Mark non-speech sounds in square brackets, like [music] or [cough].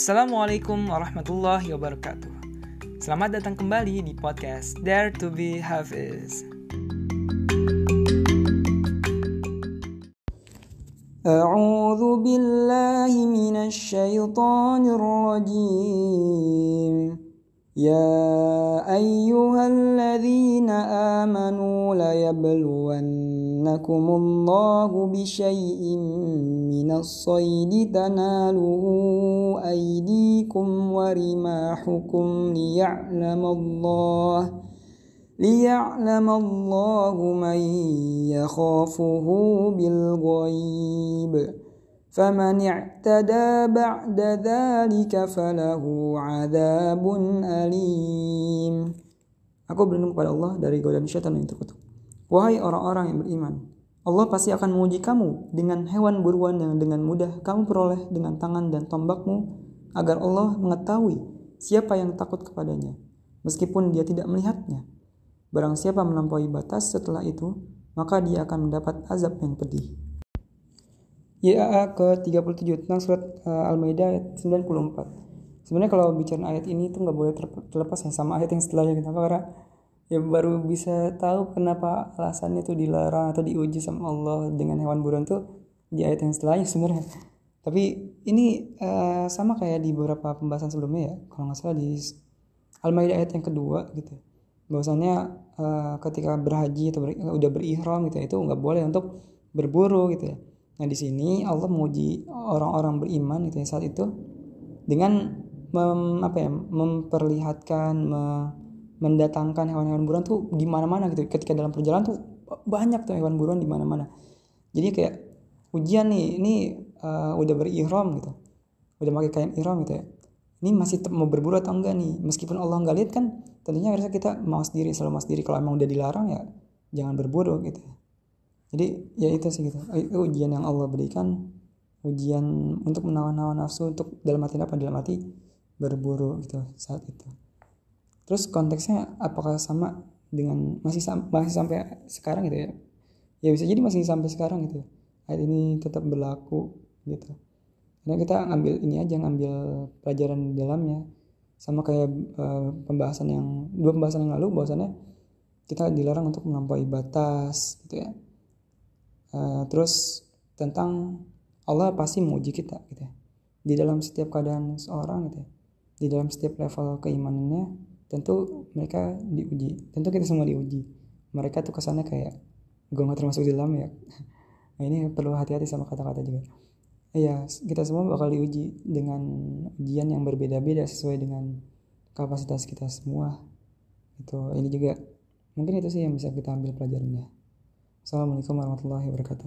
Assalamualaikum warahmatullahi wabarakatuh. Selamat datang kembali di podcast Dare to be Hafiz. أعوذ بالله من الشيطان الرجيم يا أيها الذين آمنوا ليبلونكم الله بشيء من الصيد تناله أيديكم ورماحكم ليعلم الله ليعلم الله من يخافه بالغيب فمن اعتدى بعد ذلك فله عذاب أليم Aku berlindung kepada Allah dari godaan syaitan yang terkutuk. Wahai orang-orang yang beriman, Allah pasti akan menguji kamu dengan hewan buruan yang dengan mudah kamu peroleh dengan tangan dan tombakmu agar Allah mengetahui siapa yang takut kepadanya, meskipun dia tidak melihatnya. Barang siapa melampaui batas setelah itu, maka dia akan mendapat azab yang pedih. YAA ke-37 tentang surat uh, Al-Maidah ayat 94. Sebenarnya kalau bicara ayat ini itu nggak boleh terlepas ya sama ayat yang setelahnya kenapa karena ya baru bisa tahu kenapa alasannya itu dilarang atau diuji sama Allah dengan hewan buruan tuh di ayat yang setelahnya sebenarnya. Tapi ini uh, sama kayak di beberapa pembahasan sebelumnya ya, kalau nggak salah di Al-Maidah ayat yang kedua gitu. Bahwasannya uh, ketika berhaji atau ber, udah berihram gitu ya, itu nggak boleh untuk berburu gitu ya Nah di sini Allah menguji orang-orang beriman itu ya saat itu dengan mem, apa ya memperlihatkan me, mendatangkan hewan-hewan buruan tuh di mana-mana gitu. Ketika dalam perjalanan tuh banyak tuh hewan buruan di mana-mana. Jadi kayak ujian nih ini uh, udah berihram gitu. Udah pakai kain ihram gitu ya. Ini masih mau berburu atau enggak nih? Meskipun Allah nggak lihat kan tentunya harusnya kita mau sendiri selalu mau sendiri kalau emang udah dilarang ya jangan berburu gitu jadi ya itu sih gitu itu ujian yang Allah berikan ujian untuk menawan hawa nafsu untuk dalam hati apa dalam hati berburu gitu saat itu terus konteksnya apakah sama dengan masih sam masih sampai sekarang gitu ya? Ya bisa jadi masih sampai sekarang gitu ayat ini tetap berlaku gitu. Karena kita ngambil ini aja ngambil pelajaran di dalamnya. Sama kayak uh, pembahasan yang dua pembahasan yang lalu bahwasannya kita dilarang untuk melampaui batas gitu ya. Uh, terus tentang Allah pasti menguji kita gitu ya. Di dalam setiap keadaan seorang gitu ya. Di dalam setiap level keimanannya tentu mereka diuji tentu kita semua diuji mereka tuh kesannya kayak gue gak termasuk di dalam ya [laughs] nah ini perlu hati-hati sama kata-kata juga Iya, kita semua bakal diuji dengan ujian yang berbeda-beda sesuai dengan kapasitas kita semua. Itu ini juga mungkin itu sih yang bisa kita ambil pelajarannya. Assalamualaikum warahmatullahi wabarakatuh.